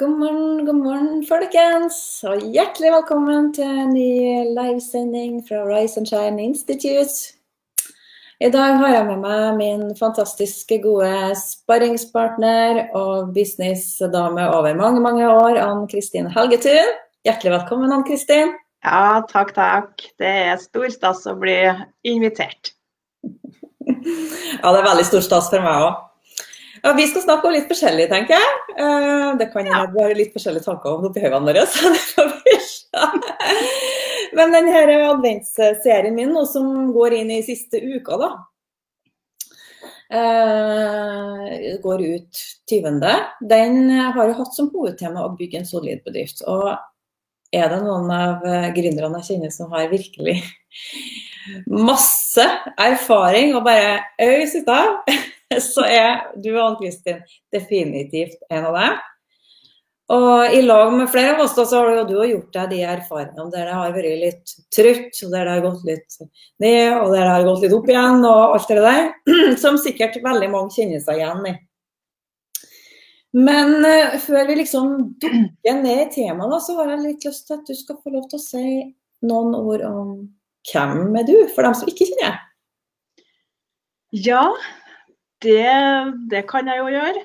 God morgen, god morgen, folkens. Og hjertelig velkommen til en ny livesending fra Rise and Shine Institute. I dag har jeg med meg min fantastiske gode sparringspartner og businessdame over mange, mange år, Ann Kristin Helgetun. Hjertelig velkommen, Ann Kristin. Ja, takk, takk. Det er stor stas å bli invitert. Ja, det er veldig stor stas for meg òg. Ja, vi skal snakke om litt forskjellig, tenker jeg. Eh, det kan hende ja. vi har litt forskjellige tanker om oppi hodene våre. så det får vi se. Men denne adventsserien min nå, som går inn i siste uka, da. Uh, går ut 20. Den har jo hatt som hovedtema å bygge en solid bedrift. Og er det noen av gründerne jeg kjenner som har virkelig masse erfaring og bare øys ut av, så er du og Ann-Kristin definitivt en av dem. Og i lag med flere av oss da, så har jo du gjort deg de erfaringene der det har vært litt trøtt, og der det har gått litt ned, og der det har gått litt opp igjen, og alt det der. Som sikkert veldig mange kjenner seg igjen i. Men uh, før vi liksom dukker ned i temaet, så har jeg litt lyst til at du skal få lov til å si noen ord om hvem er du, for dem som ikke kjenner deg? Ja, det, det, kan jeg jo gjøre.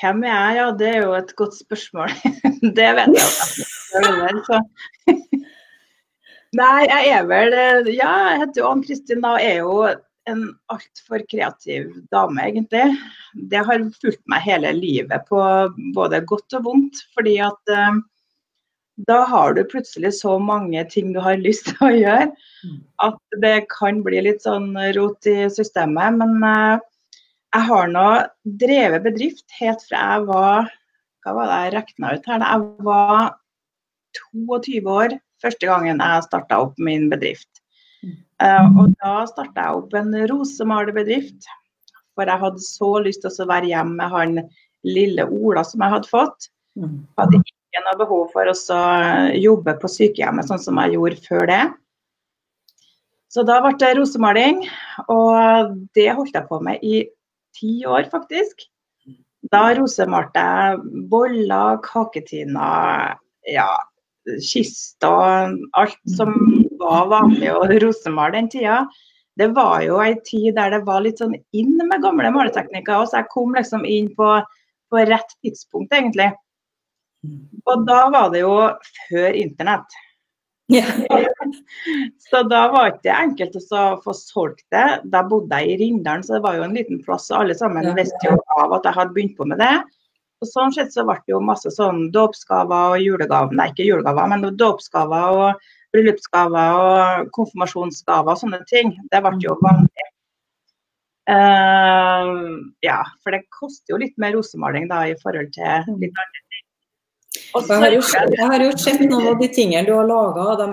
Hvem er jeg? Ja, det er jo et godt spørsmål. det vet jeg jo. Nei, jeg er vel Ja, jeg heter jo Ann Kristin og er jo en altfor kreativ dame, egentlig. Det har fulgt meg hele livet på både godt og vondt. Fordi at eh, da har du plutselig så mange ting du har lyst til å gjøre, mm. at det kan bli litt sånn rot i systemet. Men uh, jeg har nå drevet bedrift helt fra jeg var hva var det jeg regna ut her, jeg var 22 år første gangen jeg starta opp min bedrift. Uh, og da starta jeg opp en rosemalerbedrift. For jeg hadde så lyst til å være hjemme med han lille Ola som jeg hadde fått. Jeg mm. hadde ikke noe behov for å jobbe på sykehjemmet sånn som jeg gjorde før det. Så da ble det rosemaling, og det holdt jeg på med i ti år, faktisk. Da rosemalte jeg boller, kaketiner, ja, kist og alt som var vanlig å rosemale den tida. Det var jo ei tid der det var litt sånn inn med gamle maleteknikker, så jeg kom liksom inn på, på rett tidspunkt, egentlig. Og da var det jo før internett. Ja. så da var det ikke enkelt å få solgt det. Da bodde jeg i Rindalen, så det var jo en liten plass. Og alle sammen visste jo av at jeg hadde begynt på med det. Og sånn sett så ble det jo masse sånn dåpsgaver og julegaver, nei ikke julegaver, men dåpsgaver og bryllupsgaver og konfirmasjonsgaver og sånne ting. Det ble jo vanlig. Uh, ja, for det koster jo litt mer rosemaling da i forhold til litt andre jeg har, jo, jeg har jo sett noen av de tingene du har laga.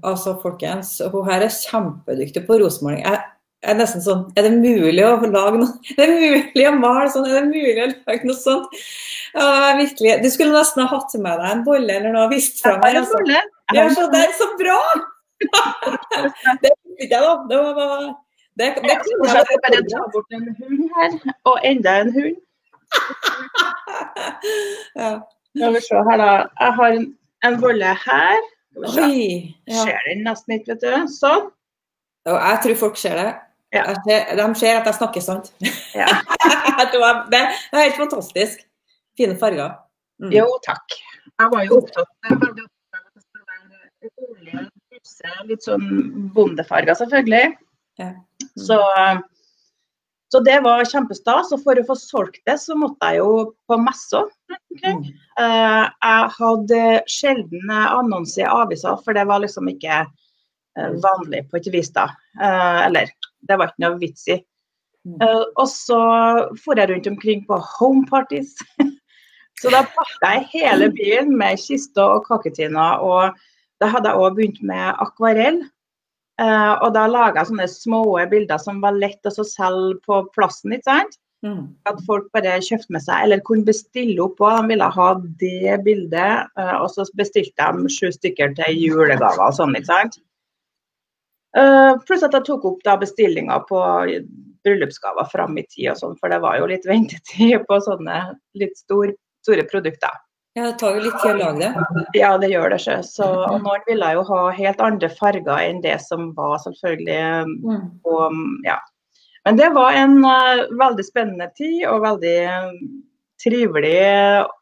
Altså, folkens, Hun her er kjempedyktig på rosemaling. Jeg, er nesten sånn Er det mulig å lage noe Er det mulig å male sånn? Er det mulig å lage noe sånt? Ja, virkelig. Du skulle nesten ha hatt med deg en bolle eller noe vist fra meg. Altså. Ja, så det er så bra! det fikk jeg, da. Det var bare det, det, det, jeg skal bare ta bort en hund her, og enda en hund. ja. Skal vi se her, da. Jeg har en, en bolle her. Oi, ja. Ser den nesten ikke, vet du. Sånn. Og jeg tror folk ser det. Ja. Ser, de ser at jeg snakker sant. Ja. det er helt fantastisk. Fine farger. Mm. Jo, takk. Jeg var jo opptatt av skulle være olje, litt sånn bondefarger, selvfølgelig. Ja. Mm. Så så det var kjempestas. Og for å få solgt det, så måtte jeg jo på messa. Okay. Uh, jeg hadde sjelden annonse i aviser, for det var liksom ikke uh, vanlig på et vis da. Uh, eller det var ikke noe vits i. Uh, og så for jeg rundt omkring på homeparties. så da pakka jeg hele byen med kister og kaketiner. Og da hadde jeg òg begynt med akvarell. Uh, og da laga jeg sånne små bilder som var lett å selge på plassen. ikke sant? Mm. At folk bare kjøpte med seg, eller kunne bestille opp òg. De ville ha det bildet. Uh, og så bestilte de sju stykker til julegaver og sånn, ikke sant. Uh, pluss at jeg tok opp da bestillinga på bryllupsgaver fram i tid og sånn, for det var jo litt ventetid på sånne litt stor, store produkter. Ja, det tar jo litt tid å lage det. Ja, det gjør det. ikke. Så og noen ville jo ha helt andre farger enn det som var, selvfølgelig. Mm. Og, ja. Men det var en uh, veldig spennende tid, og veldig eh, trivelig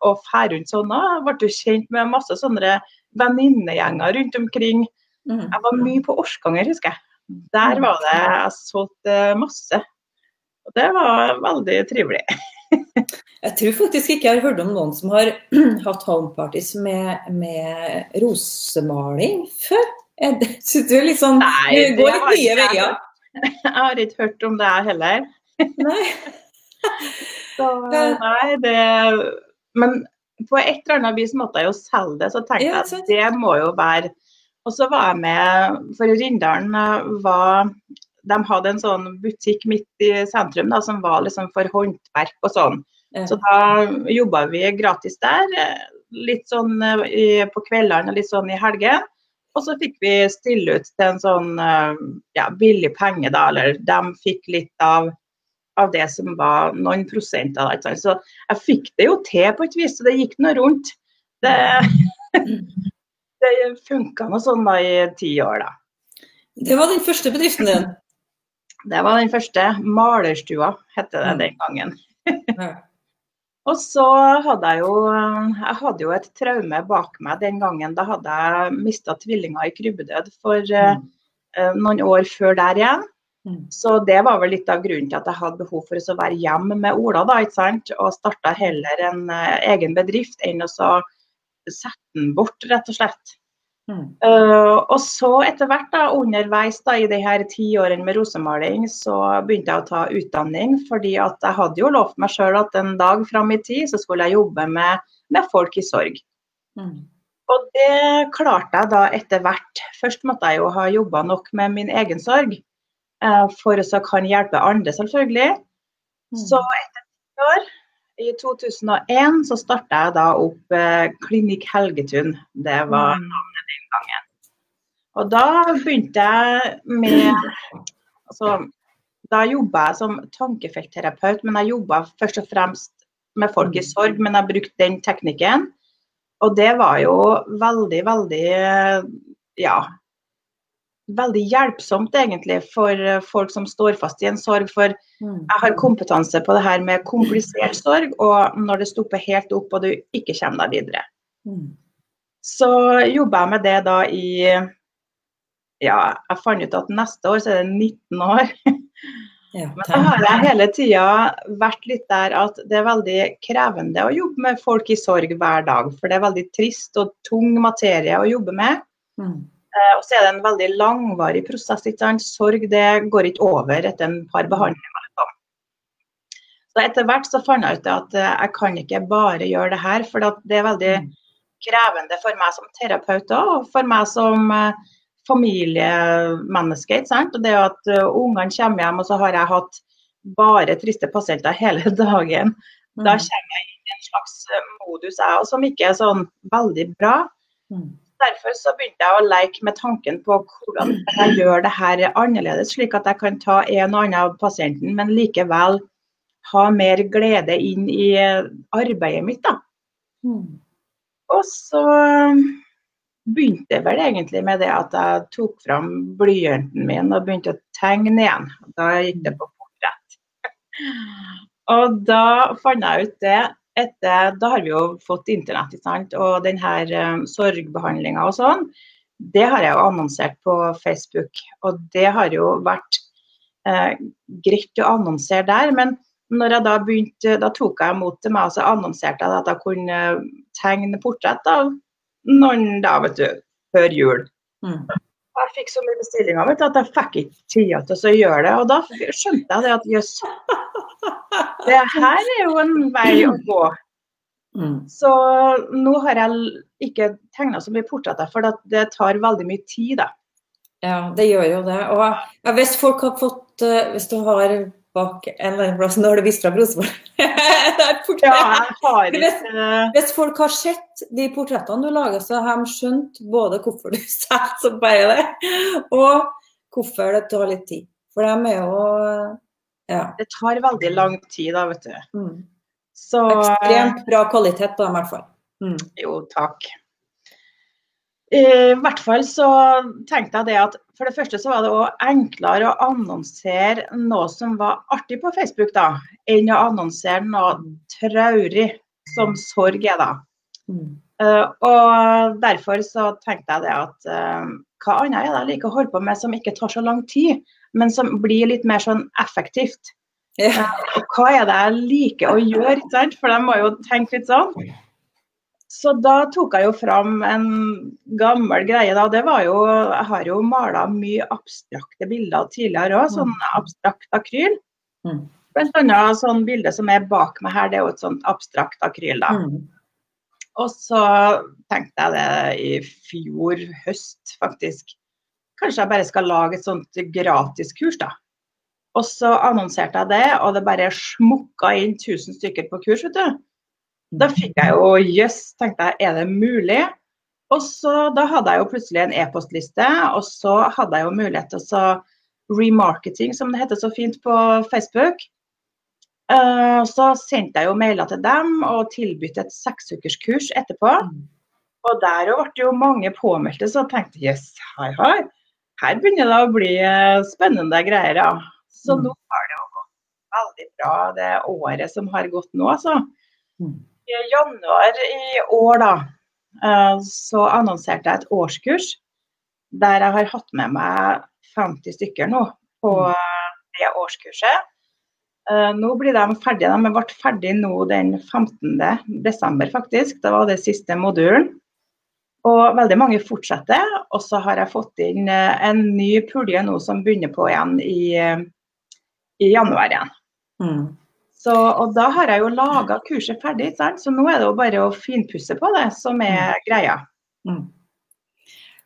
å fære rundt sånn. Jeg ble jo kjent med masse sånne venninnegjenger rundt omkring. Mm. Jeg var mye på Orskanger, husker jeg. Der var det jeg solgte masse. Og det var veldig trivelig. Jeg tror faktisk ikke jeg har hørt om noen som har hatt homeparties med, med rosemaling før. Jeg det er litt sånn Nei, det går litt nye veier. Jeg har ikke hørt om det heller. Nei. Så, nei, det Men på et eller annet vis måtte jeg jo selge det, så tenkte jeg at det må jo være Og så var jeg med For Rindalen eh, var De hadde en sånn butikk midt i sentrum da, som var liksom for håndverk og sånn. Så da jobba vi gratis der, eh, litt sånn eh, på kveldene og litt sånn i helgen. Og så fikk vi stille ut til en sånn eh, ja, billig penge, da. Eller de fikk litt av, av det som var noen prosent av det. Så jeg fikk det jo til på et vis, så det gikk nå rundt. Det, det funka nå sånn da i ti år, da. Det var den første bedriften din. Det var den første. Malerstua het det Mm. den gangen. Og så hadde jeg jo Jeg hadde jo et traume bak meg den gangen. Da hadde jeg mista tvillinger i krybbedød for eh, noen år før der igjen. Mm. Så det var vel litt av grunnen til at jeg hadde behov for å være hjemme med Ola, da, ikke sant. Og starta heller en eh, egen bedrift enn å sette den bort, rett og slett. Mm. Eh, og så etter hvert, da, underveis da, i de her ti årene med rosemaling, så begynte jeg å ta utdanning. Fordi at jeg hadde jo lovt meg sjøl at en dag fram i tid så skulle jeg jobbe med, med folk i sorg. Mm. Og det klarte jeg da etter hvert. Først måtte jeg jo ha jobba nok med min egen sorg, uh, for å så kan hjelpe andre, selvfølgelig. Mm. Så etter ti år, i 2001, så starta jeg da opp eh, Klinikk Helgetun. Det var Mm. og da begynte jeg med altså, Da jobba jeg som tankefeltterapeut, men jeg jobba først og fremst med folk i sorg. Men jeg brukte den teknikken. Og det var jo veldig, veldig ja, veldig hjelpsomt egentlig for folk som står fast i en sorg. For Mm. jeg har kompetanse på det her med komplisert sorg, og når det stopper helt opp og du ikke kommer deg videre. Så jobba jeg med det da i Ja, jeg fant ut at neste år så er det 19 år. Ja, Men så har jeg hele tida vært litt der at det er veldig krevende å jobbe med folk i sorg hver dag. For det er veldig trist og tung materie å jobbe med. Mm. Eh, Og så er det en veldig langvarig prosess. ikke sant? Sorg det går ikke over etter en par behandlinger. liksom. Så etter hvert så fant jeg ut at eh, jeg kan ikke bare gjøre det her, for det er veldig Mm. Krevende for meg som terapeut og for meg som eh, familiemenneske. Og det at eh, ungene kommer hjem, og så har jeg hatt bare triste pasienter hele dagen. Da Mm. kommer jeg inn i en slags eh, modus jeg som ikke er sånn veldig bra. Mm. Derfor så begynte jeg å leke med tanken på hvordan jeg gjør det her annerledes, slik at jeg kan ta en og annen av pasienten, men likevel ha mer glede inn i arbeidet mitt. da. Og så begynte jeg vel egentlig med det at jeg tok fram blyanten min og begynte å tegne igjen. Da gikk det på portrett. Og da fant jeg ut det etter Da har vi jo fått internett, ikke sant. Og den her um, sorgbehandlinga og sånn, det har jeg jo annonsert på Facebook. Og det har jo vært eh, greit å annonsere der. Men jeg da begynte, da tok jeg imot til meg og så annonserte jeg at jeg kunne tegne portrett av noen da, vet du, før jul. Mm. Jeg fikk så mye bestillinger vet du, at jeg fikk ikke tida til å gjøre det. Og da skjønte jeg det at jøss, det her er jo en vei å gå. Mm. Så nå har jeg ikke tegna så mye portretter, for det tar veldig mye tid. da. Ja, det gjør jo det. Og ja, hvis folk har fått eh, Hvis du har bak en eller annen plass Nå har du vist fra Rosenborg. Det portrett. Ja, hvis, Hvis folk har sett de portrettene du lager, så har de skjønt både hvorfor du selger så bare det, og hvorfor det tar litt tid. For de er jo ja, Det tar veldig lang tid, da, vet du. mm. Så ekstremt bra kvalitet på dem i hvert fall. Mm. Jo, takk. I hvert fall så tenkte jeg det at for det første så var det òg enklere å annonsere noe som var artig på Facebook, da, enn å annonsere noe traurig som sorg er, da. Mm. Uh, og derfor så tenkte jeg det at uh, hva annet er det jeg liker å holde på med som ikke tar så lang tid, men som blir litt mer sånn effektivt. Ja. Og hva er det jeg liker å gjøre, ikke sant? for de må jo tenke litt sånn. Så da tok jeg jo fram en gammel greie. da, det var jo, Jeg har jo mala mye abstrakte bilder tidligere òg, sånn abstrakt akryl. Mm. Blant annet sånn bilde som er bak meg her, det er jo et sånt abstrakt akryl. da. Mm. Og så tenkte jeg det i fjor høst, faktisk. Kanskje jeg bare skal lage et sånt gratiskurs, da. Og så annonserte jeg det, og det bare smukka inn 1000 stykker på kurs, vet du. Da fikk jeg jo jøss, yes, tenkte jeg, er det mulig? Og så da hadde jeg jo plutselig en e-postliste, og så hadde jeg jo mulighet til å remarketing, som det heter så fint på Facebook. Uh, så sendte jeg jo mailer til dem og tilbød et seksukerskurs etterpå. Og der ble det jo mange påmeldte, så jeg tenkte yes, hei, hei. Her begynner det å bli spennende greier, ja. Så Mm. nå har det jo gått veldig bra det året som har gått nå, altså. Mm. I januar i år, da, eh, så annonserte jeg et årskurs der jeg har hatt med meg 50 stykker nå på det årskurset. Eh, Nå blir de ferdige. De ble ferdige nå den 15. desember, faktisk. Det var det siste modulen. Og veldig mange fortsetter. Og så har jeg fått inn eh, en ny pulje nå som begynner på igjen i, eh, i januar igjen. Mm. Så, og da har jeg jo laga kurset ferdig, sant? så nå er det jo bare å finpusse på det som er greia. Mm.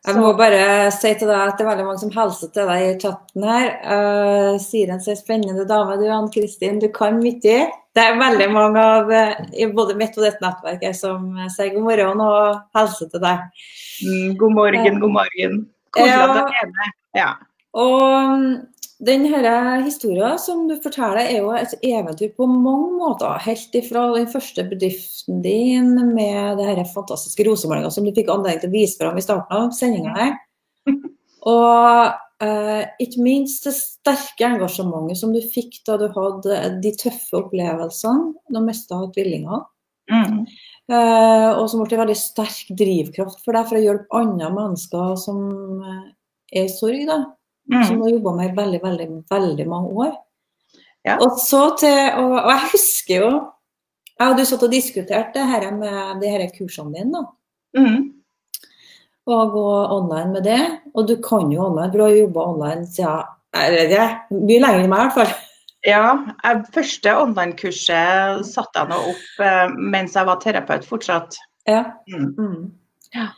Jeg må bare si til deg at det er veldig mange som hilser til deg i chatten her. Uh, sier en så spennende dame du, Ann Kristin. Du kan mye. Det er veldig mange av uh, i både mitt og ditt nettverk som uh, sier god morgen og hilser til deg. Mm, god morgen, god morgen. Koselig Ja. at du er med. Ja. Og denne historien som du forteller, er jo et eventyr på mange måter. Helt ifra den første bedriften din med det her fantastiske rosemalinga som du fikk anledning til å vise fram i starten av sendinga her. Og eh, ikke minst det sterke engasjementet som du fikk da du hadde de tøffe opplevelsene da mista tvillingene. Mm. Eh, og som ble en veldig sterk drivkraft for deg for å hjelpe andre mennesker som eh, er i sorg. da som hun har jobba med i veldig, veldig, veldig mange år. Ja. Og så til, og, og jeg husker jo Jeg og du satt og diskuterte det her med de her kursene dine. da, Mm. Og gå online med det. Og du kan jo online, for du har jobba online siden ja, mye lenger enn meg i hvert fall. Ja, jeg, første online-kurset satte jeg nå opp eh, mens jeg var terapeut fortsatt. Ja. Mm. Mm. Ja.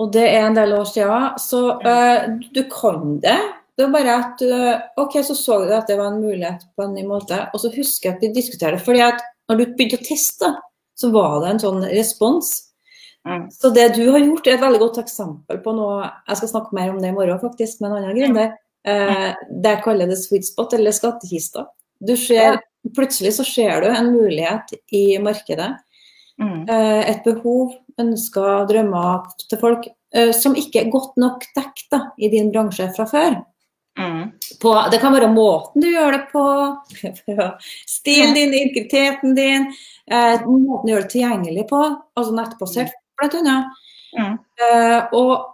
Og det er en del år siden, så eh, du kan det. Det var bare at eh, OK, så så du at det var en mulighet på en ny måte. Og så husker jeg at vi diskuterte det. fordi at når du begynte å teste, så var det en sånn respons. Mm. Så det du har gjort, er et veldig godt eksempel på noe Jeg skal snakke mer om det i morgen, faktisk, med en annen gründer. Eh, det jeg kaller det sweet spot, eller skattkista. Du ser, plutselig så ser du en mulighet i markedet Mm. eh, et behov, ønsker, drømmer til folk eh, som ikke er godt nok dekket i din bransje fra før. Mm. På, det kan være måten du gjør det på, stilen din, integriteten din, eh, måten du gjør det tilgjengelig på, altså nettbasert bl.a. Mm. Eh, og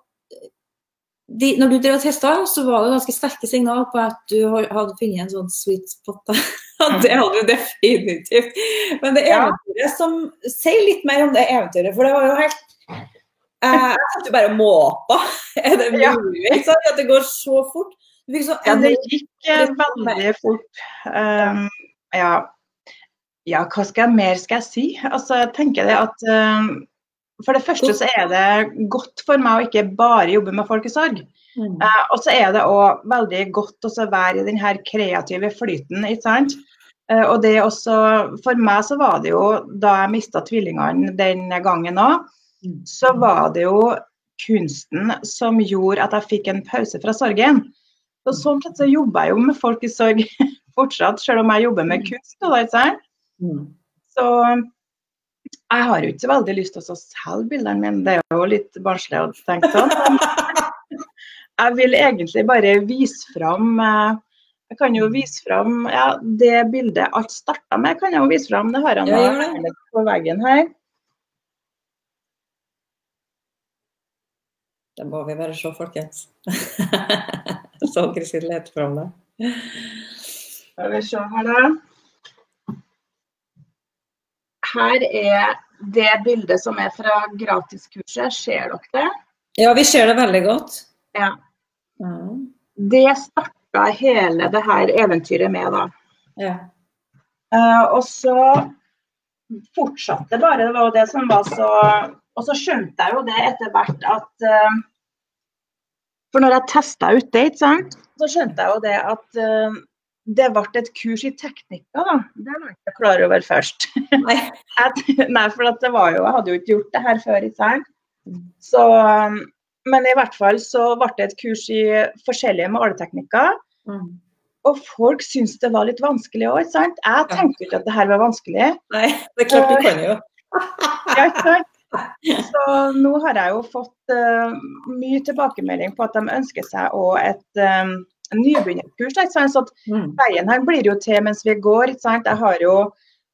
de, når du drev og testa, så var det ganske sterke signal på at du hadde funnet en sånn sweet spot. det hadde du definitivt. Men det eventyret som Si litt mer om det eventyret, for det var jo helt eh, Jeg satt jo bare og måpa. Er det mulig? At det går så fort? Så Ja, det gikk eh, veldig fort. Um, ja. ja, hva skal jeg mer skal jeg si? Altså, jeg tenker det at um, For det første så er det godt for meg å ikke bare jobbe med folk i sorg. Mm. Eh, og så er det òg veldig godt å være i denne kreative flyten, ikke sant. Eh, og det også, For meg så var det jo, da jeg mista tvillingene den gangen òg, Mm. så var det jo kunsten som gjorde at jeg fikk en pause fra sorgen. Så sånn sett så jobber jeg jo med folk i sorg fortsatt, selv om jeg jobber med kunst. Da, ikke? Mm. Så Jeg har jo ikke så veldig lyst til å selge bildene mine, det er jo litt barnslig å tenke sånn. Jeg vil egentlig bare vise fram eh, Jeg kan jo vise fram ja, det bildet alt starta med. kan jeg jo vise fram, Det har han ja, på veggen her. Det må vi bare se, folkens. Så Kristin leter fram det. Skal vi se her, da. Her er det bildet som er fra gratiskurset. Ser dere det? Ja, vi ser det veldig godt. Ja. Det starta hele det her eventyret med, da. Ja. Uh, og så fortsatte bare, det var jo det som var så Og så skjønte jeg jo det etter hvert at uh, For når jeg testa ut det, ikke sant, så skjønte jeg jo det at uh, det ble et kurs i teknikker, da. Det var jeg ikke klar over først. Nei, Nei for det var jo, jeg hadde jo ikke gjort det her før. ikke sant? Så, um, men i hvert fall så ble det et kurs i forskjellige maleteknikker. Mm. Og folk syntes det var litt vanskelig òg, ikke sant. Jeg tenkte ikke at det her var vanskelig. Nei, det er klart du kan jo. ja, ikke sant. Så nå har jeg jo fått uh, mye tilbakemelding på at de ønsker seg òg et um, nybegynnerkurs. Så at veien her blir jo til mens vi går. Jeg, har jo,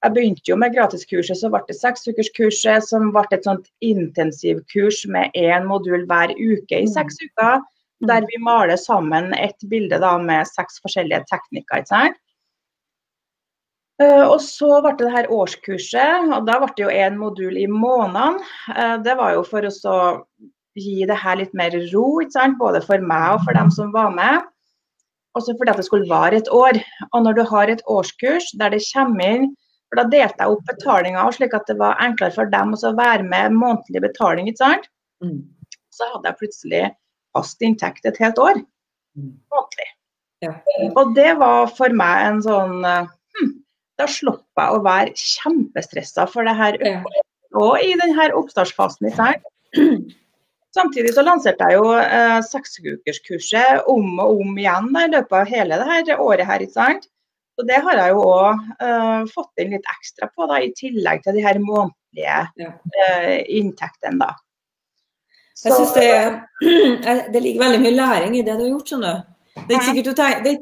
jeg begynte jo med gratiskurset, så ble det seksukerskurset, som ble et sånt intensivkurs med én modul hver uke i seks mm. uker. Der vi maler sammen et bilde da, med seks forskjellige teknikker. Uh, og så ble det her årskurset, og da ble det jo én modul i måneden. Uh, det var jo for å gi det her litt mer ro, både for meg og for dem som var med. Også fordi at det skulle vare et år. Og når du har et årskurs der det kommer inn for Da delte jeg opp betalinga slik at det var enklere for dem å være med månedlig betaling. ikke sant? Mm. Så hadde jeg plutselig fast inntekt et helt år. Mm. Månedlig. Og det var for meg en sånn hm, Da slapp jeg å være kjempestressa for det her. Og i denne oppstartsfasen. sant? Samtidig så lanserte jeg jo eh, seksukerskurset om og om igjen da, i løpet av hele det her året. her, ikke sant? Så Det har jeg jo òg eh, fått inn litt ekstra på, da, i tillegg til de her månedlige eh, inntektene. da. Så, jeg synes det, det, ligger veldig mye læring i det du har gjort. skjønner du. Det er ikke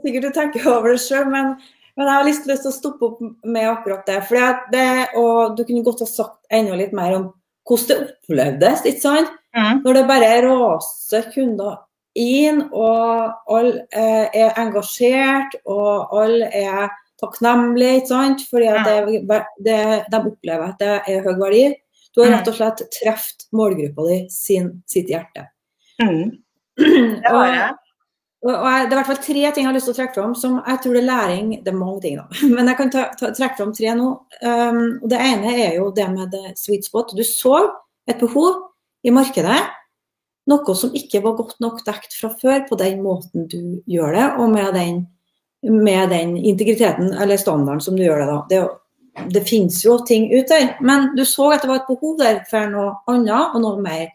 sikkert du tenker over det sjøl, men, men, jeg har lyst, til å stoppe opp med akkurat det. For det, og du kunne godt ha sagt enda litt mer om hvordan det opplevdes. ikke sant? Mm. Når det bare raser kunder inn, og alle eh, er engasjert, og alle er takknemlige, ikke sant? fordi at det, det, de opplever at det er høy verdi. Du har rett og slett truffet målgruppa di sin, sitt hjerte. Mm. Det har jeg. Og, jeg, det er i hvert fall tre ting jeg har lyst til å trekke fram som jeg tror det er læring. Det er mange ting, da. Men jeg kan ta, ta, trekke fram tre nå. Um, Det ene er jo det med det sweet spot. Du så et behov i markedet. Noe som ikke var godt nok dekt fra før på den måten du gjør det, og med den, med den integriteten eller standarden som du gjør det da. Det, det finnes jo ting ute der, men du så at det var et behov der for noe annet og noe mer.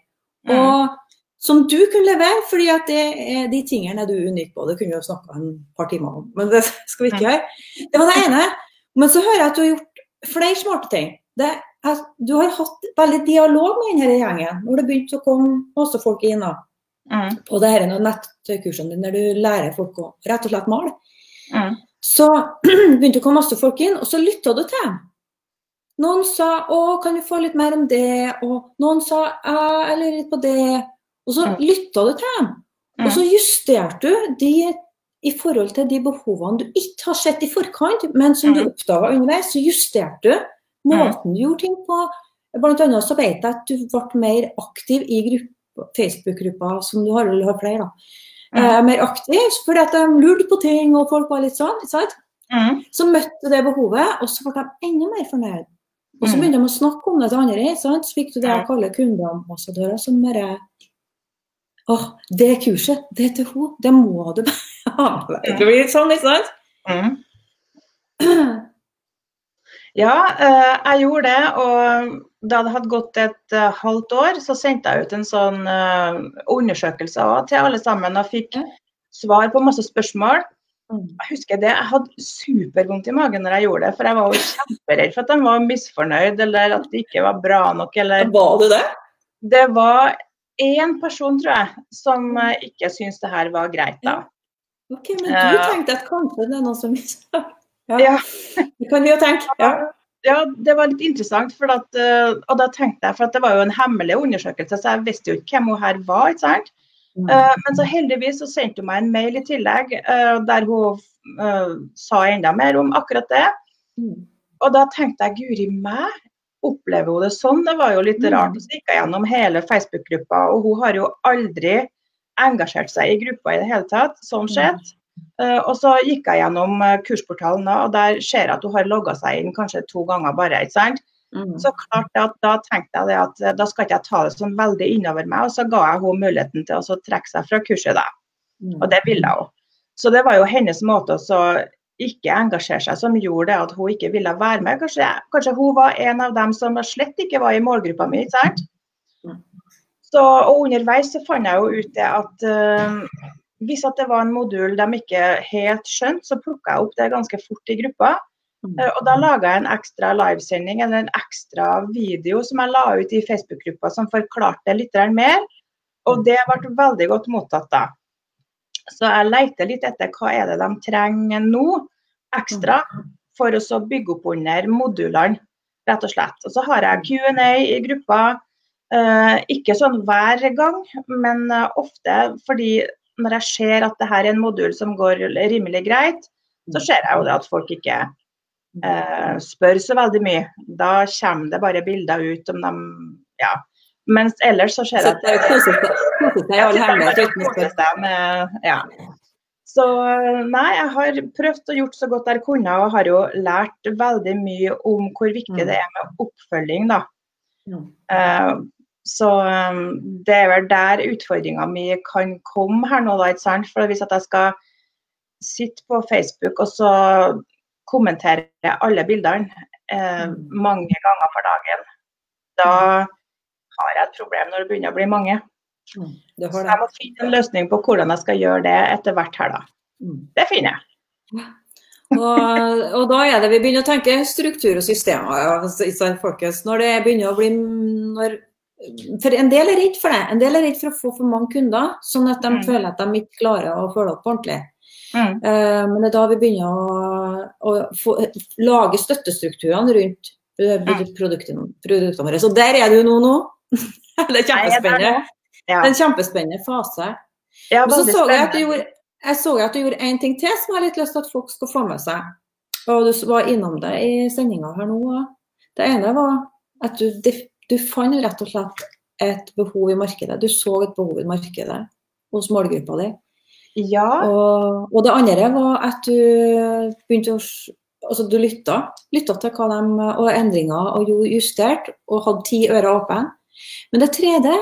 Mm. Og som du kunne levere, fordi at det er de tingene er du unik på. Det kunne vi jo snakka en par timer om, men det skal vi ikke gjøre. Det var det ene. Men så hører jeg at du har gjort flere smarte ting. Det du har hatt veldig dialog med denne gjengen når det begynte å komme masse folk inn da, mm. på det her nettkursene dine, der du lærer folk å rett og slett male. Mm. Så begynte å komme masse folk inn, og så lytta du til dem. Noen sa 'Å, kan du få litt mer om det?' Og noen sa 'Jeg lurer litt på det'. Og så lytta du til dem. Og så mm. justerte du de i forhold til de behovene du ikke har sett i forkant, men som du mm. oppdaga underveis. Så justerte du Måten du gjorde ting på. Blant annet så vet jeg at du ble mer aktiv i Facebook-gruppa som du har, eller har flere. da. Mm. Eh, mer aktiv, fordi at de lurte på ting og folk var litt sånn. sant? Mm. Så møtte det behovet, og så ble de enda mer fornøyd. Og så begynte de å snakke om det til andre. sant? Så fikk du det jeg kaller kundeambassadører som bare Åh, det kurset, det er til hun, Det må du bare ha med deg. Det blir litt sånn, ikke sant? Mm. Ja, eh, jeg gjorde det. Og da det hadde gått et eh, halvt år, så sendte jeg ut en sånn eh, undersøkelse til alle sammen og fikk svar på masse spørsmål. Mm. Jeg husker det, jeg hadde supervondt i magen når jeg gjorde det, for jeg var jo kjemperedd for at de var misfornøyd eller at det ikke var bra nok. Eller... Var du det? Det var én person, tror jeg, som eh, ikke syntes det her var greit, da. Ok, Men du tenkte at kanskje det er noen som Ja. ja. Det kan vi jo tenke. Ja. ja. det var litt interessant. For at, eh, og da tenkte jeg, for det var jo en hemmelig undersøkelse, så jeg visste jo ikke hvem hun her var. ikke sant? Mm. Men så heldigvis så sendte hun meg en mail i tillegg der hun uh, sa enda mer om akkurat det. Mm. Og da tenkte jeg guri meg, opplever hun det sånn? Det var jo litt mm. rart. Og så gikk jeg gjennom hele Facebook-gruppa, og hun har jo aldri engasjert seg i gruppa i det hele tatt. Sånn sett. Uh, og så gikk jeg gjennom kursportalen, da, og der ser jeg at hun har logga seg inn kanskje to ganger bare. ikke sant? Mm. Så klart at Da tenkte jeg at eh, da skal ikke jeg ta det sånn veldig innover meg, og så ga jeg henne muligheten til å trekke seg fra kurset. da. Mm. Og det ville hun. Så det var jo hennes måte å ikke engasjere seg som gjorde at hun ikke ville være med. Kanskje, kanskje, hun var en av dem som slett ikke var i målgruppa mi. sant? Så, og Underveis så fant jeg jo ut det at uh, hvis at det var en modul de ikke helt skjønte, så plukka jeg opp det ganske fort i gruppa. Eh, og Da laga jeg en ekstra livesending eller en ekstra video som jeg la ut i Facebook-gruppa som forklarte litt mer. Og det ble veldig godt mottatt da. Så jeg leter litt etter hva er det de trenger nå ekstra for å bygge opp under modulene, rett og slett. Og så har jeg Q&A i gruppa. Eh, ikke sånn hver gang, men eh, ofte fordi når jeg ser at det her er en modul som går rimelig greit, så ser jeg jo det at folk ikke eh, spør så veldig mye. Da kommer det bare bilder ut om de ja. Mens ellers så skjer at det ja. Så nei, jeg har prøvd og gjort så godt jeg kunne og har jo lært veldig mye om hvor viktig det er med oppfølging, da. Uh, så um, det er vel der utfordringa mi kan komme her nå, da. ikke sant? For hvis jeg skal sitte på Facebook og så kommentere alle bildene eh, mm. mange ganger for dagen. Da har jeg et problem når det begynner å bli mange. Mm, så jeg må finne en løsning på hvordan jeg skal gjøre det etter hvert her, da. Mm. Det finner jeg. og, og, da er det vi begynner å tenke struktur og systemer. folkens. Når det begynner å bli når, For en del er redd for det. En del er redd for å få for mange kunder, sånn at de mm. føler at de ikke klarer å følge opp ordentlig. Mm. Uh, men det er da vi begynner å, å få, lage støttestrukturene rundt uh, produktene, produktene, våre. Så der er du nå nå. det er kjempespennende. Ja. Det er en kjempespennende fase. Ja, og så så jeg at du gjorde jeg så at du gjorde én ting til som jeg har litt lyst til at folk skal få med seg. Og du var innom det i sendinga her nå. Det ene var at du, du fant rett og slett et behov i markedet. Du så et behov i markedet hos målgruppa di. Ja. Og, og, det andre var at du begynte å Altså du lytta, lytta til hva de, og endringer og justert, og hadde ti ører åpne. Men det tredje,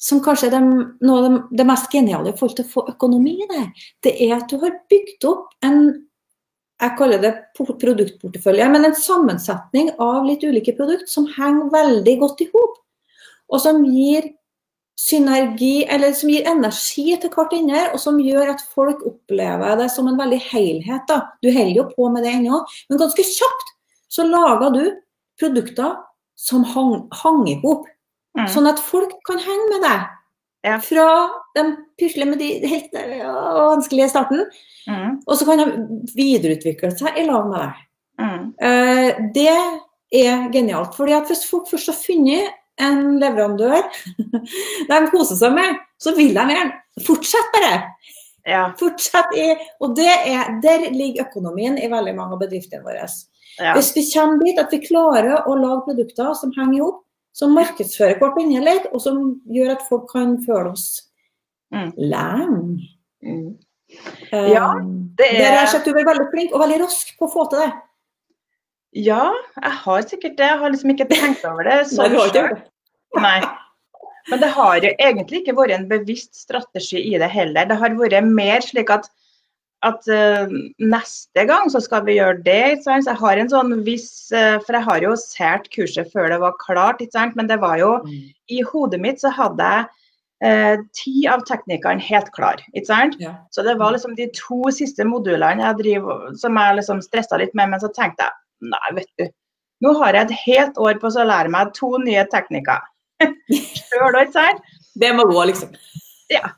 som kanskje er det, noe av det, mest geniale i forhold til å få økonomi i det, det er at du har bygd opp en jeg kaller det produktportefølje, men en sammensetning av litt ulike produkter som henger veldig godt i hop. Og som gir synergi, eller som gir energi til hvert inne, og som gjør at folk opplever det som en veldig helhet. Da. Du holder jo på med det ennå, men ganske kjapt så lager du produkter som hang, hang i hop. Mm. Sånn at folk kan henge med deg. Ja. Fra de pusler med de helt vanskelige starten, mm. og så kan de videreutvikle seg i lag med deg. Mm. Uh, det er genialt. fordi at Hvis folk først har funnet en leverandør de koser seg med, så vil de gjerne. Fortsett bare. Ja. Fortsett i, og er, Der ligger økonomien i veldig mange av bedriftene våre. Ja. Hvis vi kommer dit at vi klarer å lage produkter som henger ihop, som markedsfører vårt innlegg, og som gjør at folk kan føle oss mm. lenge. Mm. Ja, um, det er Der er du er veldig flink og veldig rask på å få til det. Ja, jeg har sikkert det. Jeg har liksom ikke tenkt over det. Har ikke det. Nei. Men det har jo egentlig ikke vært en bevisst strategi i det heller. Det har vært mer slik at, at uh, neste gang så skal vi gjøre det. Så jeg har en sånn viss uh, For jeg har jo sett kurset før det var klart, men det var jo mm. I hodet mitt så hadde jeg uh, ti av teknikkene helt klar. Ja. Så det var liksom de to siste modulene jeg driver, som jeg liksom stressa litt med, men så tenkte jeg nei, vet du. Nå har jeg et helt år på å lære meg to nye teknikker. Sjøl ikke sant? Det må gå, liksom. Ja.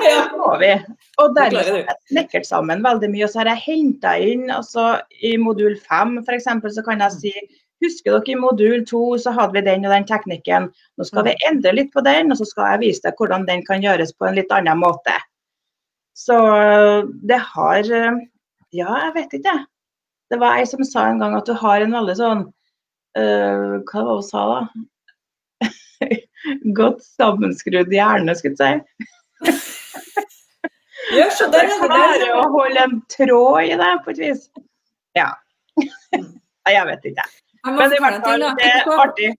Det må vi. Og der dermed har jeg snekret sammen veldig mye. Og så har jeg henta inn altså I modul 5 f.eks. så kan jeg si Husker dere i modul 2 så hadde vi den og den teknikken. Nå skal vi endre litt på den, og så skal jeg vise deg hvordan den kan gjøres på en litt annen måte. Så det har Ja, jeg vet ikke. Det var ei som sa en gang at du har en veldig sånn eh, Hva var det hun sa, da? Godt sammenskrudd hjerne, skulle jeg si. Ja, så Det det. klarer å holde en tråd i det, på et vis. Ja. Jeg vet ikke. Jeg Men i hvert fall, det er artig.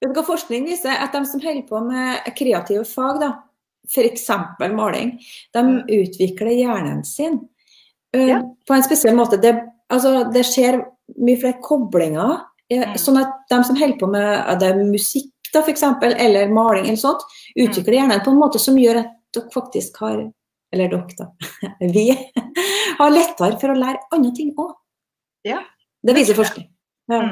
Vet du hva forskning viser? At de som holder på med kreative fag, da, f.eks. maling, de utvikler hjernen sin eh, Ja. på en spesiell måte. Det, altså, det skjer mye flere koblinger. eh, Mm. Sånn at de som holder på med det musikk, da, eksempel, eller maling, eller sånt, utvikler hjernen på en måte som gjør at dere faktisk har Eller dere, da. Vi har lettere for å lære andre ting òg. Ja. Det viser forskning. Ja.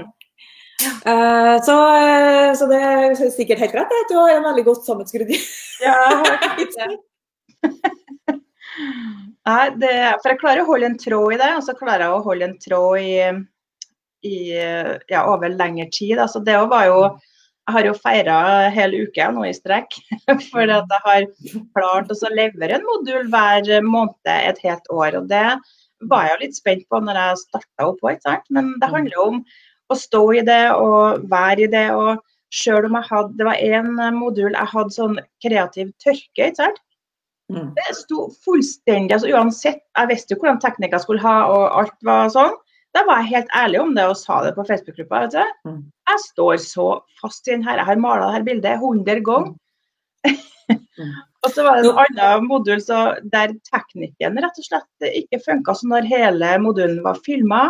Ja. Uh, så, eh, så det er sikkert helt rett. at Du har en veldig godt sammenskrudd Ja, Nei, det, for jeg klarer å holde en tråd i det, og så klarer jeg å holde en tråd i, i ja, over lengre tid. Altså, det var jo Jeg har jo feira hele uka nå i strekk. For at jeg har klart å så levere en modul hver måned et helt år. Og det var jeg jo litt spent på når jeg starta opp òg, men det handler jo om å stå i det og være i det. og selv om jeg hadde, Det var en modul jeg hadde sånn kreativ tørke. ikke sant? Mm. Det sto fullstendig altså Uansett, jeg visste jo hvordan teknikk jeg skulle ha, og alt var sånn. Da var jeg helt ærlig om det og sa det på Facebook-gruppa. vet du. Mm. Jeg står så fast i den her. Jeg har mala dette bildet 100 ganger. Mm. og så var det en annen modul så, der teknikken rett og slett ikke funka. Så når hele modulen var filma,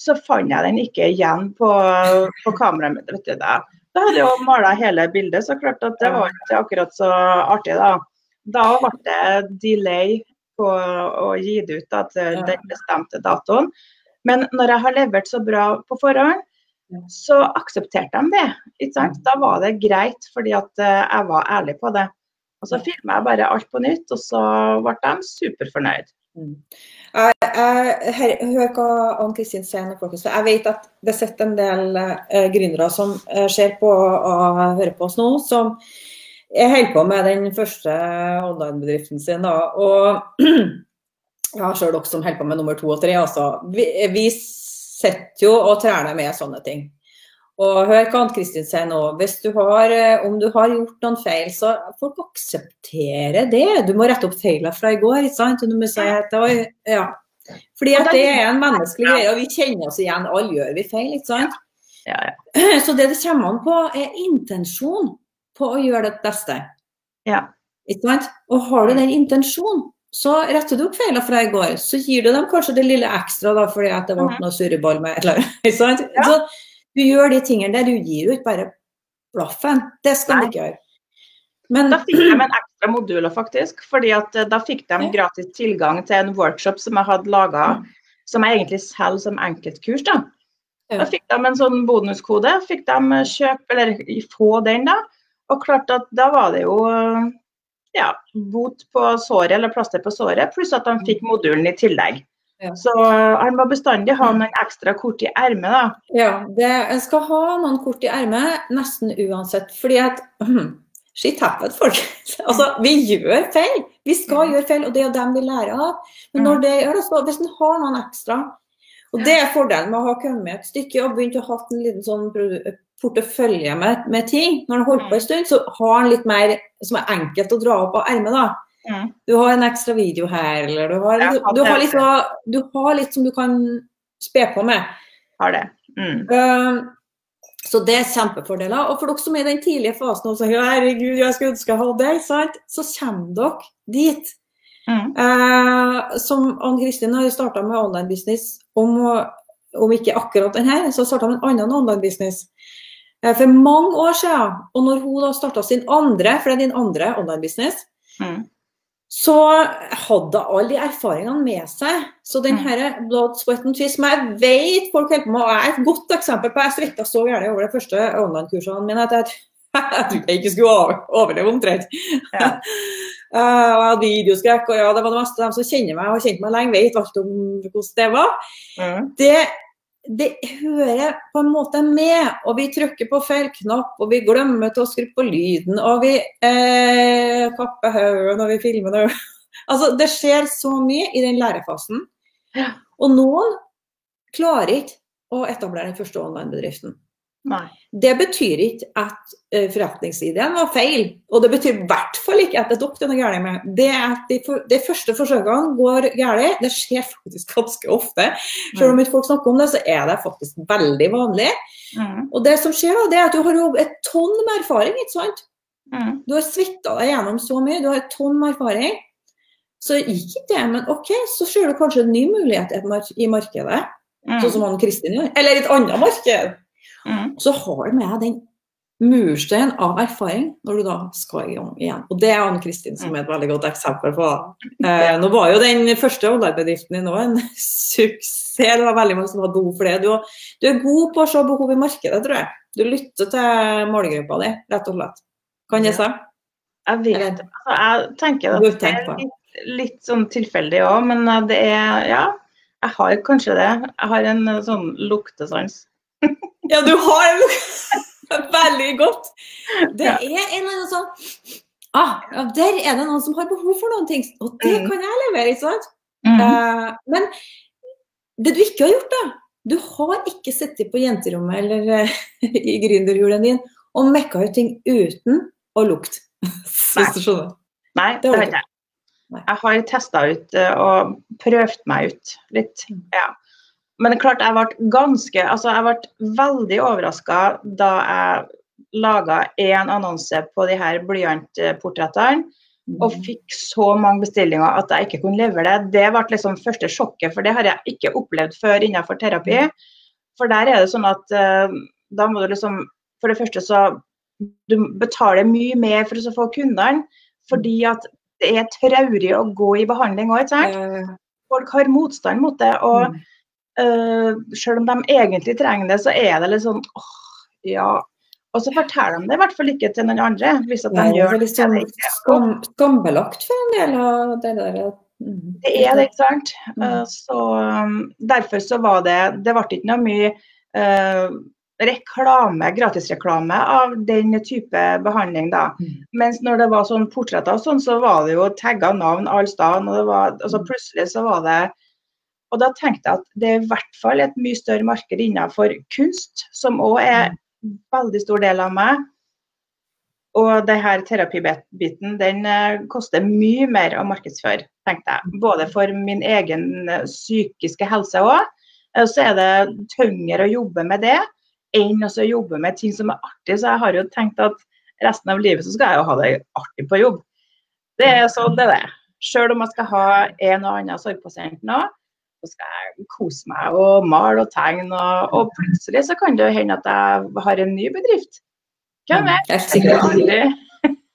så fant jeg den ikke igjen på, på kameraet mitt. vet du Da, da hadde jeg jo mala hele bildet, så klart at det var ikke akkurat så artig da. Da ble det delay på å gi det ut da, til den bestemte datoen. Men når jeg har levert så bra på forhånd, så aksepterte de det. Ikke sant? Da var det greit, fordi at eh, jeg var ærlig på det. Og så filma jeg bare alt på nytt, og så ble de superfornøyd. Mm. Jeg, jeg, her, hør hva Ann Kristin sier nå, folkens. Jeg vet at det sitter en del eh, gründere som eh, ser på og hører på oss nå, som er holder på med den første online-bedriften sin. Da. Og jeg har sjøl også som holder på med nummer to og tre. Altså. Vi, vi sitter jo og trener med sånne ting. Og hør hva Ann Kristin sier nå. Hvis du har, eh, om du har gjort noen feil, så folk akseptere det. Du må rette opp feilene fra i går. ikke sant? Du må si at ja. Fordi at det er en menneskelig greie, og vi kjenner oss igjen. Alle gjør vi feil, ikke sant? Ja, ja. Så det det kommer an på, er intensjon på å gjøre det beste. Ja. Ikke sant? Og har du den intensjonen, så retter du opp feilene fra i går. Så gir du dem kanskje det lille ekstra da, fordi at det ble Mhm. noe surreball med et eller annet. Ja. Så du gjør de tingene der. Du gir jo ikke bare blaffen. Det skal Nei. du ikke gjøre. Men Da fikk de en ekstra modul faktisk. fordi at eh, da fikk de gratis tilgang til en workshop som jeg hadde laga, som jeg egentlig selger som enkeltkurs. da. Da fikk de en sånn bonuskode. Fikk de kjøpe, eller få den, da. Og klart at da var det jo eh, ja, bot på såret, eller plaster på såret, pluss at han fikk modulen i tillegg. Ja. Så han må bestandig ha noen ekstra kort i ermet, da. Ja, det, jeg skal ha noen kort i ermet nesten uansett. Fordi at Shit happens, folk. altså, vi gjør feil. Vi skal Mm. gjøre feil, og det er jo dem vi lærer av. Men når det gjør det, så hvis en har noen ekstra Og det er fordelen med å ha kommet et stykke og begynt å ha en liten sånn portefølje med, med ting. Når en har holdt på en stund, så har han litt mer som er enkelt å dra opp av ermet. da. Mm. Du har en ekstra video her, eller du har, du, du har, litt, du har litt som du kan spe på med. Har det. Mm. Eh, Så det er kjempefordeler. Og for dere som er i den tidlige fasen og sier herregud, jeg skulle ønske jeg hadde det, sant? så kommer dere dit. Mm. Uh, som Ann Kristin har starta med online business, om, om ikke akkurat den her, så starta med en annen online business. Eh, for mange år siden. Og når hun da starta sin andre, for det er din andre online-business, Mm. så hadde hun alle de erfaringene med seg. Så den Mm. her blood, sweat and twist, som jeg vet folk holder på med, og jeg er et godt eksempel på Jeg svetta så gjerne over de første online-kursene mine at jeg, jeg trodde jeg ikke skulle overleve omtrent. Ja. Uh, og jeg hadde videoskrekk, og ja, det var det meste. De som kjenner meg og har kjent meg lenge, vet alt om hvordan det var. Mm. Det, det hører på en måte med, og vi trykker på feil knapp, og vi glemmer til å skru på lyden, og vi eh, kapper hodet når vi filmer. Når... Altså, det skjer så mye i den lærefasen. Ja. Og noen klarer ikke å etablere den første online-bedriften. Nei. Det betyr ikke at eh, forretningsideen var feil, og det betyr i hvert fall ikke at det er dere er galt med. Det at de, for, de første forsøkene går galt, det skjer faktisk ganske ofte. Selv om ikke folk snakker om det, så er det faktisk veldig vanlig. Mm. Og det som skjer da, det er at du har jo et tonn med erfaring, ikke sant? Mm. Du har svetta deg gjennom så mye, du har et tonn med erfaring. Så gikk ikke det, men OK, så ser du kanskje en ny mulighet i i markedet, Mm. sånn som han Kristin gjør. Eller et annet marked. Mm. Så har du med deg den mursteinen av erfaring når du da skal i gang igjen. Og det er Anne Kristin som er et veldig godt eksempel på. Eh, nå var jo den første online-bedriften din òg en suksess. Det var veldig mange som hadde behov for det. Du, du er god på å se behov i markedet, tror jeg. Du lytter til målgruppa di, rett og slett. Kan jeg si? Jeg vet ikke. Altså, jeg tenker at det er litt, litt sånn tilfeldig òg, men det er Ja, jeg har kanskje det. Jeg har en eh, sånn luktesans. Ja, du har veldig godt. Det er en eller annen sånn ah, Der er det noen som har behov for noen ting, og det Mm. kan jeg levere, ikke sant? Mm. Uh, men det du ikke har gjort, da Du har ikke sittet på jenterommet eller uh, i gründerhulen din og mekka ut ting uten å lukte. Nei. Nei, det har jeg ikke jeg. Jeg har testa ut eh, og prøvd meg ut litt. Mm. Ja. Men er klart, jeg ble ganske Altså, jeg ble veldig overraska da jeg laga én annonse på de her blyantportrettene og Mm. fikk så mange bestillinger at jeg ikke kunne levere det. Det ble liksom første sjokket, for det har jeg ikke opplevd før innenfor terapi. For der er det sånn at uh, da må du liksom For det første så du betaler mye mer for å få kundene, fordi at det er traurig å gå i behandling òg, ikke sant. Folk har motstand mot det. og eh, selv om de egentlig trenger det, så er det litt sånn åh, ja. Og så forteller de det i hvert fall ikke til noen andre. hvis at de Nei, gjør det. det ikke. skam, skambelagt for en del av det der. mm. Det er det, ikke sant. Mm. Uh, så um, Derfor så var det Det ble ikke noe mye uh, reklame, gratisreklame av den type behandling, da. Mm. Mens når det var sånn portretter og sånn, så var det jo tagga navn alle steder. Altså Mm. plutselig så var det Og da tenkte jeg at det er i hvert fall et mye større marked innenfor kunst, som òg er en veldig stor del av meg. Og det her terapibiten den eh, koster mye mer å markedsføre, tenkte jeg. Både for min egen eh, psykiske helse òg. Så er det tyngre å jobbe med det enn å jobbe med ting som er artig. Så jeg har jo tenkt at resten av livet så skal jeg jo ha det artig på jobb. Det er sånn det er. Selv om jeg skal ha en og annen sorgpasient nå, så skal jeg kose meg og male og tegne. Og, og plutselig så kan det jo hende at jeg har en ny bedrift. Hvem vet? Er det? Aldri.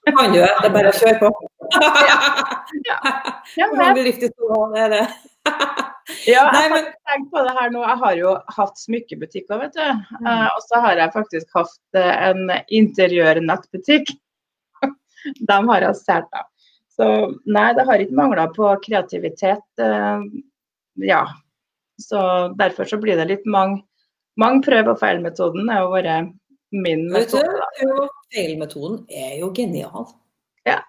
kan du det. Det er bare å kjøre på. Ja. Hvor Hvem mange bedrifter skal? Det. Ja, jeg har men- tenkt på det her nå. Jeg har jo hatt smykkebutikker, vet du. Mm. Uh, og så har jeg faktisk hatt eh, en interiørnettbutikk. De har jeg stjålet. Så nei, det har ikke mangla på kreativitet. eh, ja. Så derfor så blir det litt mange mange prøv- og feil-metoden har jo vært min metode. feil-metoden er jo genial. Ja.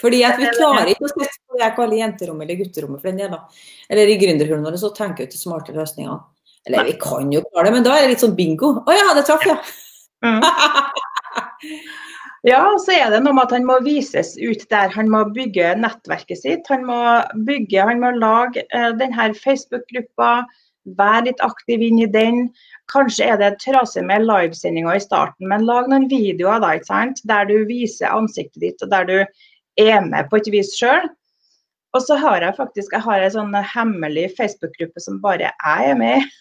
Fordi at vi klarer ikke å sette på det jeg kaller jenterommet eller gutterommet for den del. da. Eller i gründerhullene våre så tenker vi ikke smarte løsninger. Eller vi kan jo klare det, men da er det litt sånn bingo. Å ja, det traff, ja. Mm. Ja, så er det noe med at han må vises ut der. Han må bygge nettverket sitt. Han må bygge, han må lage eh, denne Facebook-gruppa, være litt aktiv inn i den. Kanskje er det trasig med livesendinga i starten, men lag noen videoer da, ikke sant? der du viser ansiktet ditt, og der du er med på et vis sjøl. Og så har jeg faktisk jeg har en sånn hemmelig Facebook-gruppe som bare jeg er med i.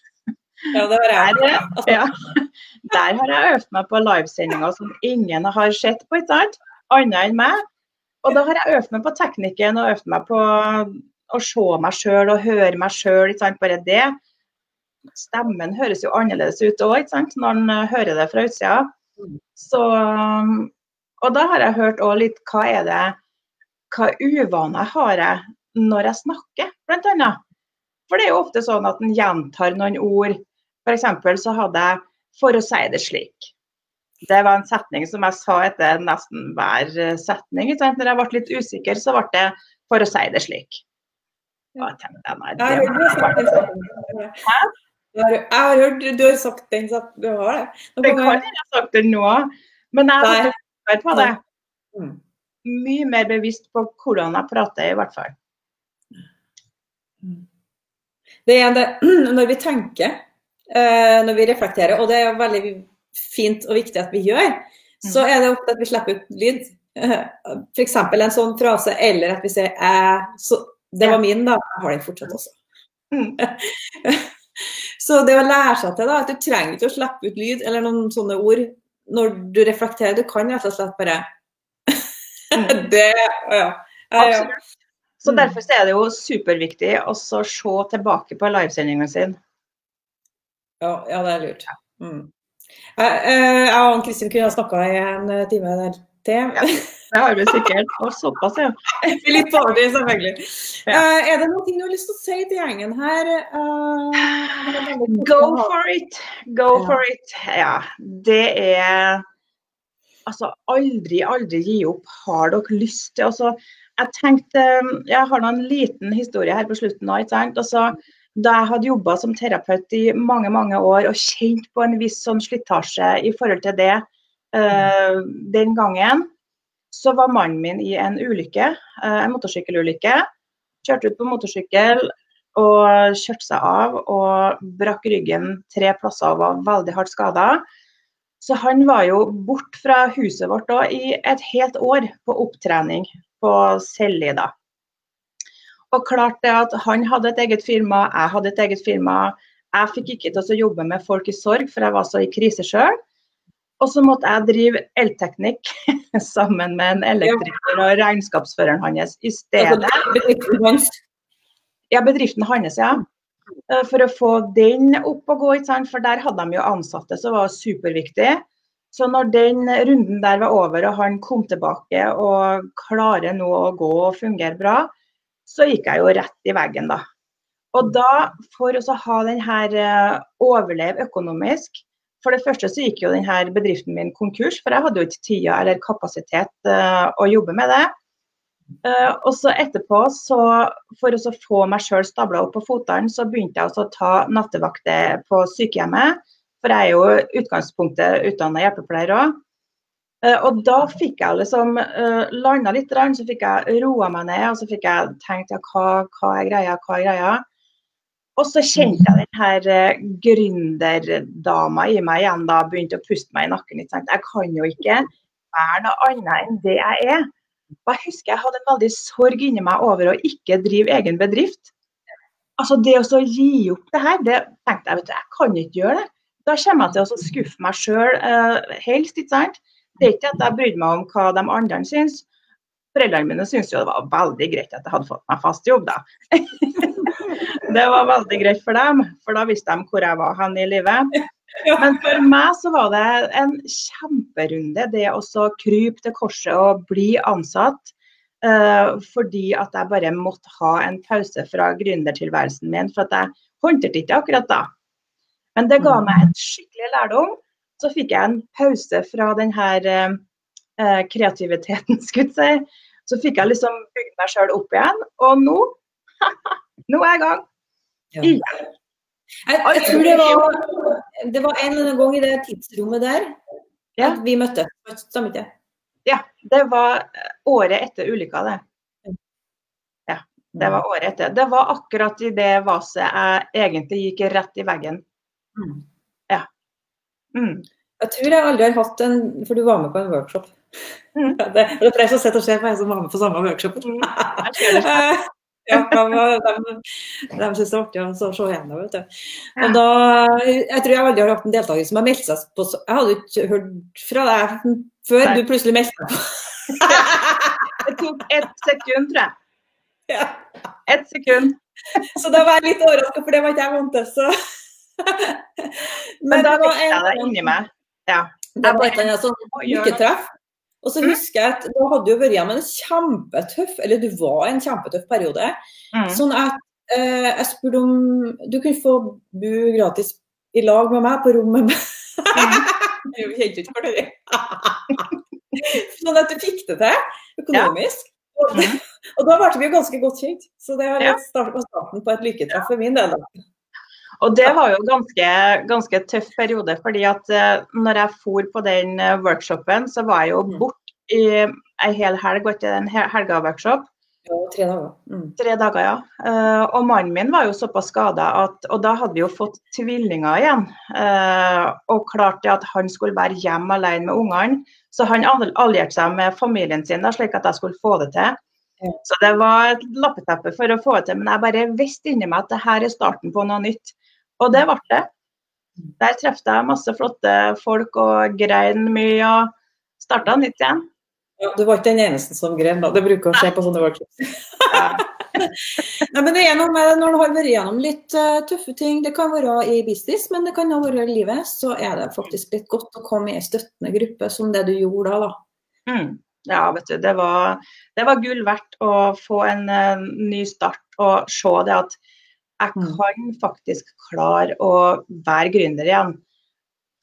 Ja, det var jeg. Der, ja, der har jeg øvd meg på livesendinger som ingen har sett på, ikke sant? Annet enn meg. Og da har jeg øvd meg på teknikken og øvd meg på å se meg sjøl og høre meg sjøl. Bare det. Stemmen høres jo annerledes ut òg, når en hører det fra utsida. Så, og da har jeg hørt òg litt hva er det Hva uvaner har jeg når jeg snakker, annet. For det er jo ofte sånn at en gjentar noen ord. F.eks. så hadde jeg 'for å si det slik'. Det var en setning som jeg sa etter nesten hver eh, setning. Sant? Når jeg ble litt usikker, så ble det 'for å si det slik'. Jeg tenkte, nei, det Hæ? Jeg har hørt du har sagt den Du har det? Det kan jeg ha sagt det nå, men jeg har på det. Mm. Mye mer bevisst på hvordan jeg prater, i hvert fall. Mm. Det er det, når vi tenker, når vi reflekterer, og det er jo veldig fint og viktig at vi gjør, så mm. er det ofte at vi slipper ut lyd. F.eks. en sånn frase, eller at vi sier 'æ'. Så det var min, da. Jeg har den fortsatt også. Mm. så det å lære seg til da, at du trenger ikke å slippe ut lyd eller noen sånne ord når du reflekterer. Du kan rett og slett bare mm. Det Ja. ja, ja. Så mm. Derfor er det jo superviktig å se tilbake på livesendingen sin. Ja, ja, det er lurt. Mm. Jeg og Kristin kunne ha snakka i en eh, time der til. Ja, det har vi sikkert. Og såpass, ja. Litt på selvfølgelig. Ja. Uh, er det noe du har lyst til å si til gjengen her? Uh, Go for it! Go ja. for it. Ja. Det er Altså, aldri, aldri gi opp. Har dere lyst til altså, jeg tenkte, jeg har en liten historie her på slutten. nå, ikke sant? Altså, da jeg hadde jobba som terapeut i mange mange år og kjent på en viss sånn slitasje i forhold til det uh, den gangen, så var mannen min i en ulykke, uh, en motorsykkelulykke. Kjørte ut på motorsykkel og kjørte seg av og brakk ryggen tre plasser og var veldig hardt skada. Så han var jo bort fra huset vårt da, i et helt år på opptrening på Selli. da. Og klart det at Han hadde et eget firma, jeg hadde et eget firma. Jeg fikk ikke til å jobbe med folk i sorg, for jeg var så i krise sjøl. Og så måtte jeg drive elteknikk sammen med en elektriker og regnskapsføreren hans i stedet. Bedriften hans? Ja, bedriften hans, ja. Eh, for å få den opp og gå, for der hadde de jo ansatte som var superviktig. Så når den runden der var over og han kom tilbake og klarer nå å gå og fungere bra, så gikk jeg jo rett i veggen, da. Og da, for å ha den her eh, overleve økonomisk For det første så gikk jo denne bedriften min konkurs, for jeg hadde jo ikke tida eller kapasitet uh, å jobbe med det. Uh, og så etterpå, så for å få meg sjøl stabla opp på føttene, så begynte jeg å ta nattevakter på sykehjemmet. For jeg er jo utgangspunktet utdanna hjelpepleier òg. Eh, og da fikk jeg liksom uh, landa litt, så fikk jeg roa meg ned og så fikk jeg tenkt ja, hva, hva er greia, hva er greia. Og så kjente jeg den her uh, gründerdama i meg igjen da, begynte å puste meg i nakken. jeg tenkte, Jeg kan jo ikke være noe annet enn det jeg er. Og jeg husker jeg hadde en veldig sorg inni meg over å ikke drive egen bedrift. Altså Det å gi opp det her, det tenkte jeg vet du, jeg kan ikke gjøre det. Da kommer jeg til å skuffe meg sjøl uh, helst. ikke sant? Det er ikke at jeg brydde meg om hva de andre syns. Foreldrene mine syntes jo det var veldig greit at jeg hadde fått meg fast jobb, da. det var veldig greit for dem, for da visste de hvor jeg var hen i livet. Men for meg så var det en kjemperunde, det å krype til korset og bli ansatt. Uh, fordi at jeg bare måtte ha en pause fra gründertilværelsen min. For at jeg håndterte ikke akkurat da. Men det ga meg en skikkelig lærdom. Så fikk jeg en pause fra den her uh, kreativiteten, skulle jeg si. Så fikk jeg liksom bygd meg sjøl opp igjen. Og nå, nå er jeg i gang. Ja. Jeg, jeg tror det var, det var, en eller annen gang i det tidsrommet der ja. at vi møttes. Stemmer ikke Ja, det var året etter ulykka, det. Ja, det var året etter. Det var akkurat i det vaset jeg egentlig gikk rett i veggen. Mm. Ja. Mm. Jeg tror jeg aldri har hatt en For du var med på en workshop. Mm. Det, det er som sitter og ser på en som var med på samme workshop. Mm. Ja, de, de, de syns det er artig å se henne. vet du. Og da, jeg tror jeg aldri har hatt en deltaker som har meldt seg på Jeg hadde ikke hørt fra deg før Nei. du plutselig meldte deg på. det tok ett sekund, tror jeg. Ja. Ett sekund. Så da var jeg litt overraska, for det var ikke jeg vant til. Men, Men da var jeg det inni meg. Ja. Det var et sånn lykketreff. Og så mm. husker jeg at da hadde du vært gjennom en kjempetøff eller du var i en kjempetøff periode. Mm. Sånn at eh, jeg spurte om du kunne få bo gratis i lag med meg på rommet med mm. Kjente ikke hverandre. sånn at du fikk det til økonomisk. Ja. Mm. og, da ble vi jo ganske godt kjent. Så det var starten på et lykketreff for min del. Og det var jo ganske, ganske tøff periode, fordi at uh, når jeg for på den uh, workshopen, så var jeg jo borte bort i ei hel helg, og ikke en helga-workshop. Ja, tre dager. Mm. Tre dager, ja. Uh, og mannen min var jo såpass skada at Og da hadde vi jo fått tvillinger igjen. og klarte at han skulle være hjemme alene med ungene. Så han allierte seg med familien sin da, slik at jeg skulle få det til. Så det var et lappeteppe for å få det til, men jeg bare visste inni meg at det her er starten på noe nytt. Og det ble det. Der traff jeg masse flotte folk og grein mye og starta nytt igjen. Ja, du var ikke den eneste som grein, da. Det bruker å skje på sånne workshops. Ja. Nei, men det er noe med Når du har vært gjennom litt uh, tøffe ting, det kan være i business, men det kan også være i livet, så er det faktisk litt godt å komme i en støttende gruppe som det du gjorde da. da. Mm. Ja, vet du. Det var, det var, gull verdt å få en uh, ny start og se det at jeg mm. kan faktisk klare å være gründer igjen.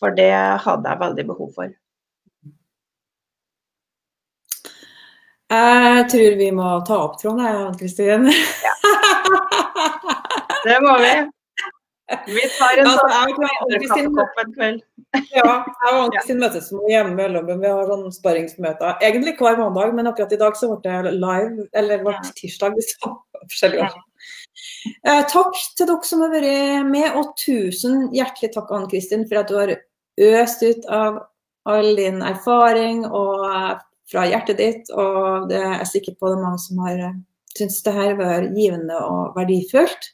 For det hadde jeg veldig behov for. Jeg tror vi må ta opp tråden, jeg, Kristin. Ja. Det må vi. Vi tar en altså, sånn kaffekopp en kveld. ja, jeg og Kristin møtes med jevne mellomrom. Vi har sånn sparringsmøter egentlig hver mandag, men akkurat i dag så ble det live, eller ble tirsdag. Så forskjellige år. Eh, takk til dere som har vært med, og tusen hjertelig takk Ann Kristin for at du har øst ut av all din erfaring og eh, fra hjertet ditt. Og det er jeg sikker på det er mange som har eh, syntes det her var givende og verdifullt.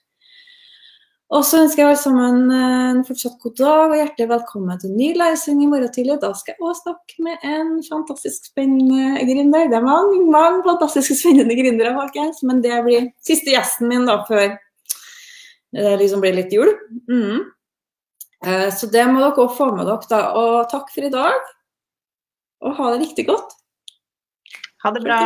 Og så ønsker jeg alle sammen eh, en fortsatt god dag og hjertelig velkommen til ny livesending i morgen tidlig. Da skal jeg også snakke med en fantastisk spennende gründer. Det er mange, mange fantastiske spennende gründere, folkens. Men det blir siste gjesten min da før det liksom blir litt jul. Mm. Eh, så det må dere også få med dere, da. Og takk for i dag. Og ha det riktig godt. Ha det bra.